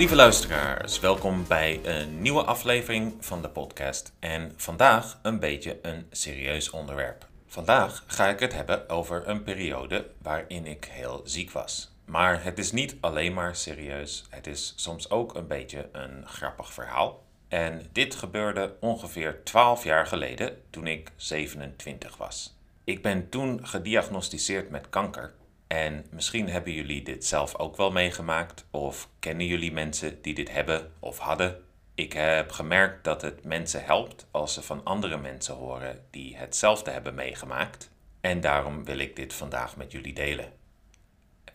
Lieve luisteraars, welkom bij een nieuwe aflevering van de podcast. En vandaag een beetje een serieus onderwerp. Vandaag ga ik het hebben over een periode waarin ik heel ziek was. Maar het is niet alleen maar serieus, het is soms ook een beetje een grappig verhaal. En dit gebeurde ongeveer 12 jaar geleden toen ik 27 was. Ik ben toen gediagnosticeerd met kanker. En misschien hebben jullie dit zelf ook wel meegemaakt, of kennen jullie mensen die dit hebben of hadden. Ik heb gemerkt dat het mensen helpt als ze van andere mensen horen die hetzelfde hebben meegemaakt. En daarom wil ik dit vandaag met jullie delen.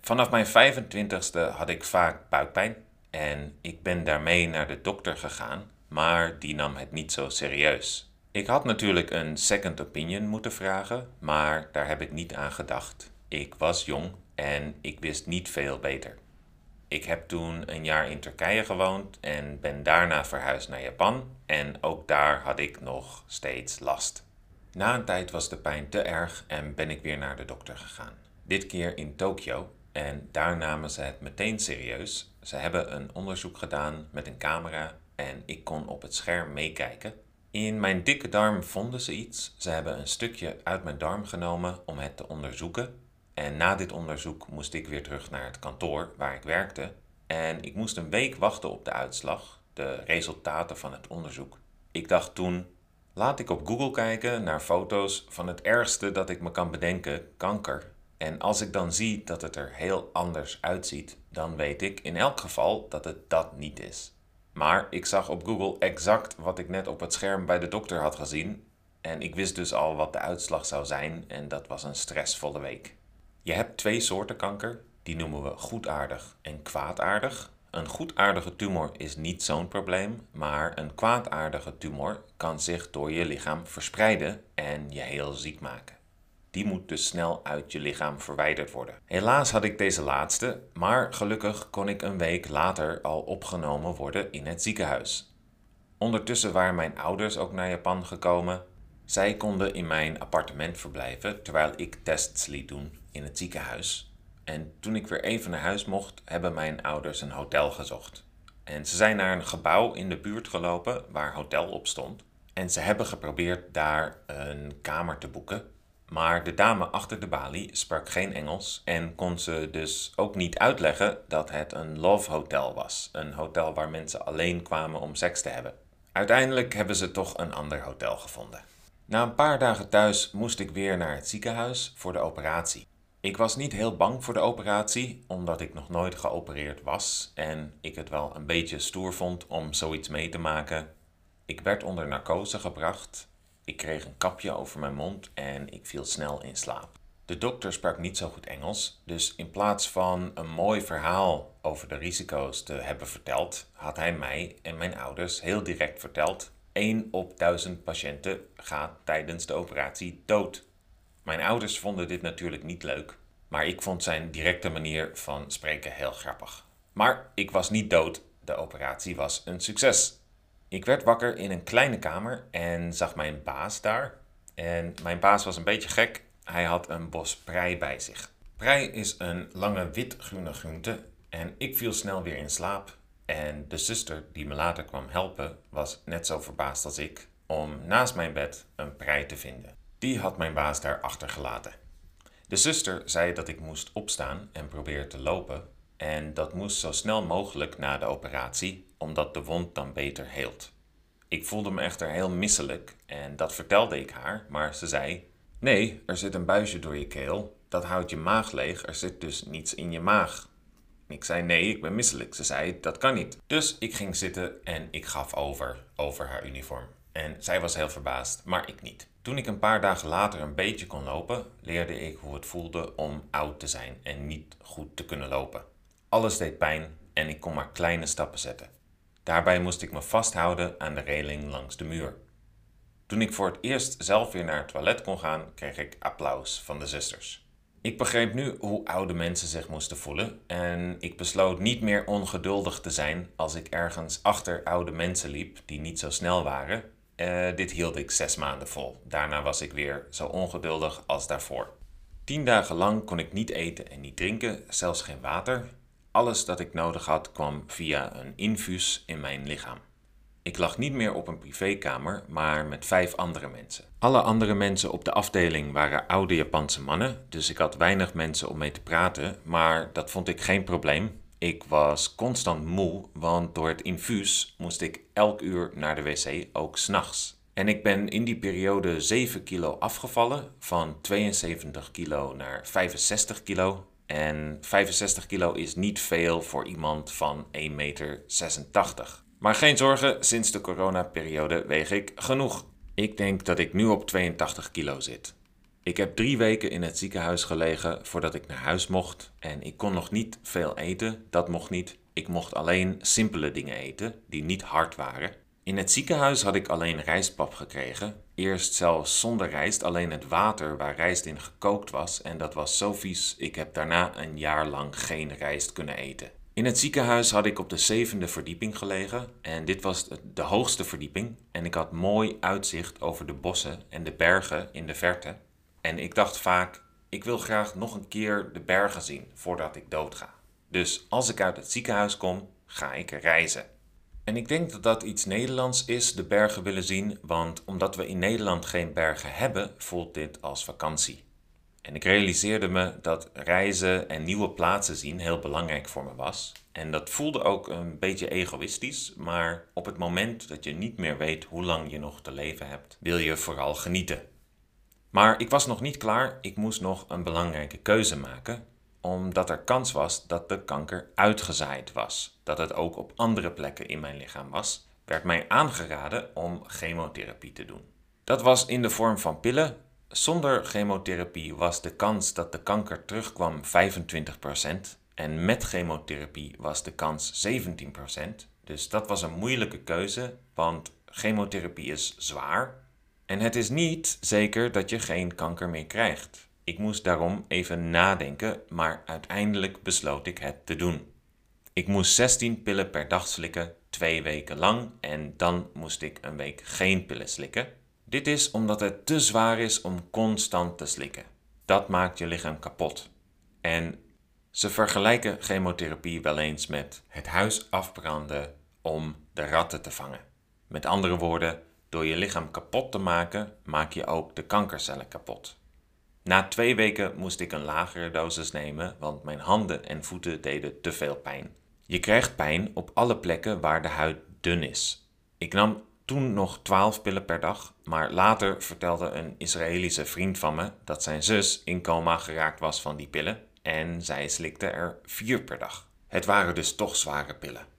Vanaf mijn 25ste had ik vaak buikpijn en ik ben daarmee naar de dokter gegaan, maar die nam het niet zo serieus. Ik had natuurlijk een second opinion moeten vragen, maar daar heb ik niet aan gedacht. Ik was jong en ik wist niet veel beter. Ik heb toen een jaar in Turkije gewoond en ben daarna verhuisd naar Japan en ook daar had ik nog steeds last. Na een tijd was de pijn te erg en ben ik weer naar de dokter gegaan. Dit keer in Tokio en daar namen ze het meteen serieus. Ze hebben een onderzoek gedaan met een camera en ik kon op het scherm meekijken. In mijn dikke darm vonden ze iets. Ze hebben een stukje uit mijn darm genomen om het te onderzoeken. En na dit onderzoek moest ik weer terug naar het kantoor waar ik werkte. En ik moest een week wachten op de uitslag, de resultaten van het onderzoek. Ik dacht toen, laat ik op Google kijken naar foto's van het ergste dat ik me kan bedenken, kanker. En als ik dan zie dat het er heel anders uitziet, dan weet ik in elk geval dat het dat niet is. Maar ik zag op Google exact wat ik net op het scherm bij de dokter had gezien. En ik wist dus al wat de uitslag zou zijn en dat was een stressvolle week. Je hebt twee soorten kanker, die noemen we goedaardig en kwaadaardig. Een goedaardige tumor is niet zo'n probleem, maar een kwaadaardige tumor kan zich door je lichaam verspreiden en je heel ziek maken. Die moet dus snel uit je lichaam verwijderd worden. Helaas had ik deze laatste, maar gelukkig kon ik een week later al opgenomen worden in het ziekenhuis. Ondertussen waren mijn ouders ook naar Japan gekomen. Zij konden in mijn appartement verblijven terwijl ik tests liet doen in het ziekenhuis. En toen ik weer even naar huis mocht, hebben mijn ouders een hotel gezocht. En ze zijn naar een gebouw in de buurt gelopen waar hotel op stond. En ze hebben geprobeerd daar een kamer te boeken. Maar de dame achter de balie sprak geen Engels en kon ze dus ook niet uitleggen dat het een love hotel was. Een hotel waar mensen alleen kwamen om seks te hebben. Uiteindelijk hebben ze toch een ander hotel gevonden. Na een paar dagen thuis moest ik weer naar het ziekenhuis voor de operatie. Ik was niet heel bang voor de operatie, omdat ik nog nooit geopereerd was en ik het wel een beetje stoer vond om zoiets mee te maken. Ik werd onder narcose gebracht, ik kreeg een kapje over mijn mond en ik viel snel in slaap. De dokter sprak niet zo goed Engels, dus in plaats van een mooi verhaal over de risico's te hebben verteld, had hij mij en mijn ouders heel direct verteld: 1 op 1000 patiënten gaat tijdens de operatie dood. Mijn ouders vonden dit natuurlijk niet leuk, maar ik vond zijn directe manier van spreken heel grappig. Maar ik was niet dood, de operatie was een succes. Ik werd wakker in een kleine kamer en zag mijn baas daar. En mijn baas was een beetje gek, hij had een bos prei bij zich. Prei is een lange wit-groene groente en ik viel snel weer in slaap. En de zuster die me later kwam helpen was net zo verbaasd als ik om naast mijn bed een prei te vinden. Die had mijn baas daar achtergelaten. De zuster zei dat ik moest opstaan en proberen te lopen. En dat moest zo snel mogelijk na de operatie, omdat de wond dan beter heelt. Ik voelde me echter heel misselijk en dat vertelde ik haar, maar ze zei: Nee, er zit een buisje door je keel, dat houdt je maag leeg, er zit dus niets in je maag. Ik zei: Nee, ik ben misselijk. Ze zei: Dat kan niet. Dus ik ging zitten en ik gaf over, over haar uniform. En zij was heel verbaasd, maar ik niet. Toen ik een paar dagen later een beetje kon lopen, leerde ik hoe het voelde om oud te zijn en niet goed te kunnen lopen. Alles deed pijn en ik kon maar kleine stappen zetten. Daarbij moest ik me vasthouden aan de reling langs de muur. Toen ik voor het eerst zelf weer naar het toilet kon gaan, kreeg ik applaus van de zusters. Ik begreep nu hoe oude mensen zich moesten voelen en ik besloot niet meer ongeduldig te zijn als ik ergens achter oude mensen liep die niet zo snel waren uh, dit hield ik zes maanden vol. Daarna was ik weer zo ongeduldig als daarvoor. Tien dagen lang kon ik niet eten en niet drinken, zelfs geen water. alles dat ik nodig had kwam via een infuus in mijn lichaam. Ik lag niet meer op een privékamer, maar met vijf andere mensen. Alle andere mensen op de afdeling waren oude Japanse mannen, dus ik had weinig mensen om mee te praten, maar dat vond ik geen probleem. Ik was constant moe, want door het infuus moest ik elk uur naar de wc, ook s'nachts. En ik ben in die periode 7 kilo afgevallen, van 72 kilo naar 65 kilo. En 65 kilo is niet veel voor iemand van 1,86 meter. Maar geen zorgen, sinds de coronaperiode weeg ik genoeg. Ik denk dat ik nu op 82 kilo zit. Ik heb drie weken in het ziekenhuis gelegen voordat ik naar huis mocht. En ik kon nog niet veel eten, dat mocht niet. Ik mocht alleen simpele dingen eten, die niet hard waren. In het ziekenhuis had ik alleen rijstpap gekregen. Eerst zelfs zonder rijst, alleen het water waar rijst in gekookt was. En dat was zo vies, ik heb daarna een jaar lang geen rijst kunnen eten. In het ziekenhuis had ik op de zevende verdieping gelegen en dit was de hoogste verdieping en ik had mooi uitzicht over de bossen en de bergen in de verte. En ik dacht vaak, ik wil graag nog een keer de bergen zien voordat ik doodga. Dus als ik uit het ziekenhuis kom, ga ik reizen. En ik denk dat dat iets Nederlands is, de bergen willen zien, want omdat we in Nederland geen bergen hebben, voelt dit als vakantie. En ik realiseerde me dat reizen en nieuwe plaatsen zien heel belangrijk voor me was. En dat voelde ook een beetje egoïstisch, maar op het moment dat je niet meer weet hoe lang je nog te leven hebt, wil je vooral genieten. Maar ik was nog niet klaar, ik moest nog een belangrijke keuze maken, omdat er kans was dat de kanker uitgezaaid was. Dat het ook op andere plekken in mijn lichaam was, werd mij aangeraden om chemotherapie te doen. Dat was in de vorm van pillen zonder chemotherapie was de kans dat de kanker terugkwam 25% en met chemotherapie was de kans 17%. Dus dat was een moeilijke keuze, want chemotherapie is zwaar. En het is niet zeker dat je geen kanker meer krijgt. Ik moest daarom even nadenken, maar uiteindelijk besloot ik het te doen. Ik moest 16 pillen per dag slikken, twee weken lang, en dan moest ik een week geen pillen slikken. Dit is omdat het te zwaar is om constant te slikken. Dat maakt je lichaam kapot. En ze vergelijken chemotherapie wel eens met het huis afbranden om de ratten te vangen. Met andere woorden, door je lichaam kapot te maken, maak je ook de kankercellen kapot. Na twee weken moest ik een lagere dosis nemen, want mijn handen en voeten deden te veel pijn. Je krijgt pijn op alle plekken waar de huid dun is. Ik nam toen nog 12 pillen per dag, maar later vertelde een Israëlische vriend van me dat zijn zus in coma geraakt was van die pillen en zij slikte er 4 per dag. Het waren dus toch zware pillen.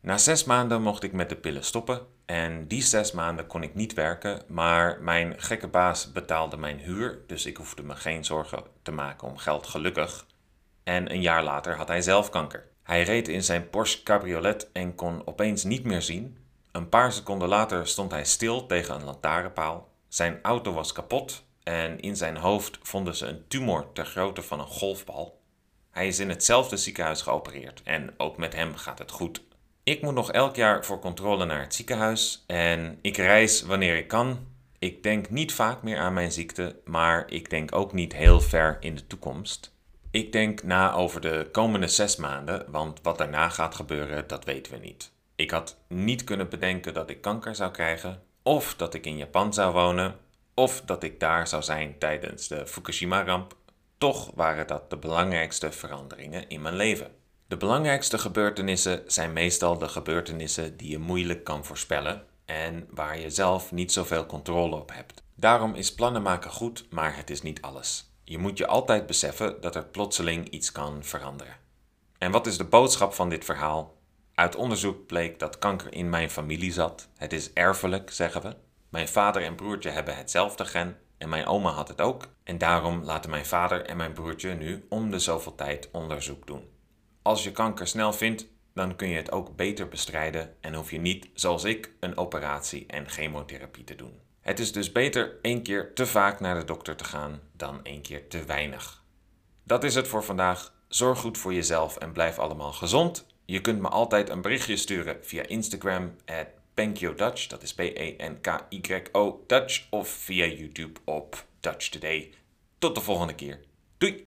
Na zes maanden mocht ik met de pillen stoppen en die zes maanden kon ik niet werken, maar mijn gekke baas betaalde mijn huur, dus ik hoefde me geen zorgen te maken om geld gelukkig. En een jaar later had hij zelf kanker. Hij reed in zijn Porsche cabriolet en kon opeens niet meer zien, een paar seconden later stond hij stil tegen een lantaarnpaal. Zijn auto was kapot en in zijn hoofd vonden ze een tumor ter grootte van een golfbal. Hij is in hetzelfde ziekenhuis geopereerd en ook met hem gaat het goed. Ik moet nog elk jaar voor controle naar het ziekenhuis en ik reis wanneer ik kan. Ik denk niet vaak meer aan mijn ziekte, maar ik denk ook niet heel ver in de toekomst. Ik denk na over de komende zes maanden, want wat daarna gaat gebeuren, dat weten we niet. Ik had niet kunnen bedenken dat ik kanker zou krijgen, of dat ik in Japan zou wonen, of dat ik daar zou zijn tijdens de Fukushima-ramp. Toch waren dat de belangrijkste veranderingen in mijn leven. De belangrijkste gebeurtenissen zijn meestal de gebeurtenissen die je moeilijk kan voorspellen en waar je zelf niet zoveel controle op hebt. Daarom is plannen maken goed, maar het is niet alles. Je moet je altijd beseffen dat er plotseling iets kan veranderen. En wat is de boodschap van dit verhaal? Uit onderzoek bleek dat kanker in mijn familie zat. Het is erfelijk, zeggen we. Mijn vader en broertje hebben hetzelfde gen en mijn oma had het ook. En daarom laten mijn vader en mijn broertje nu om de zoveel tijd onderzoek doen. Als je kanker snel vindt, dan kun je het ook beter bestrijden en hoef je niet, zoals ik, een operatie en chemotherapie te doen. Het is dus beter één keer te vaak naar de dokter te gaan dan één keer te weinig. Dat is het voor vandaag. Zorg goed voor jezelf en blijf allemaal gezond. Je kunt me altijd een berichtje sturen via Instagram at Dutch, dat is B-E-N-K-Y-O Dutch, of via YouTube op Dutch Today. Tot de volgende keer. Doei!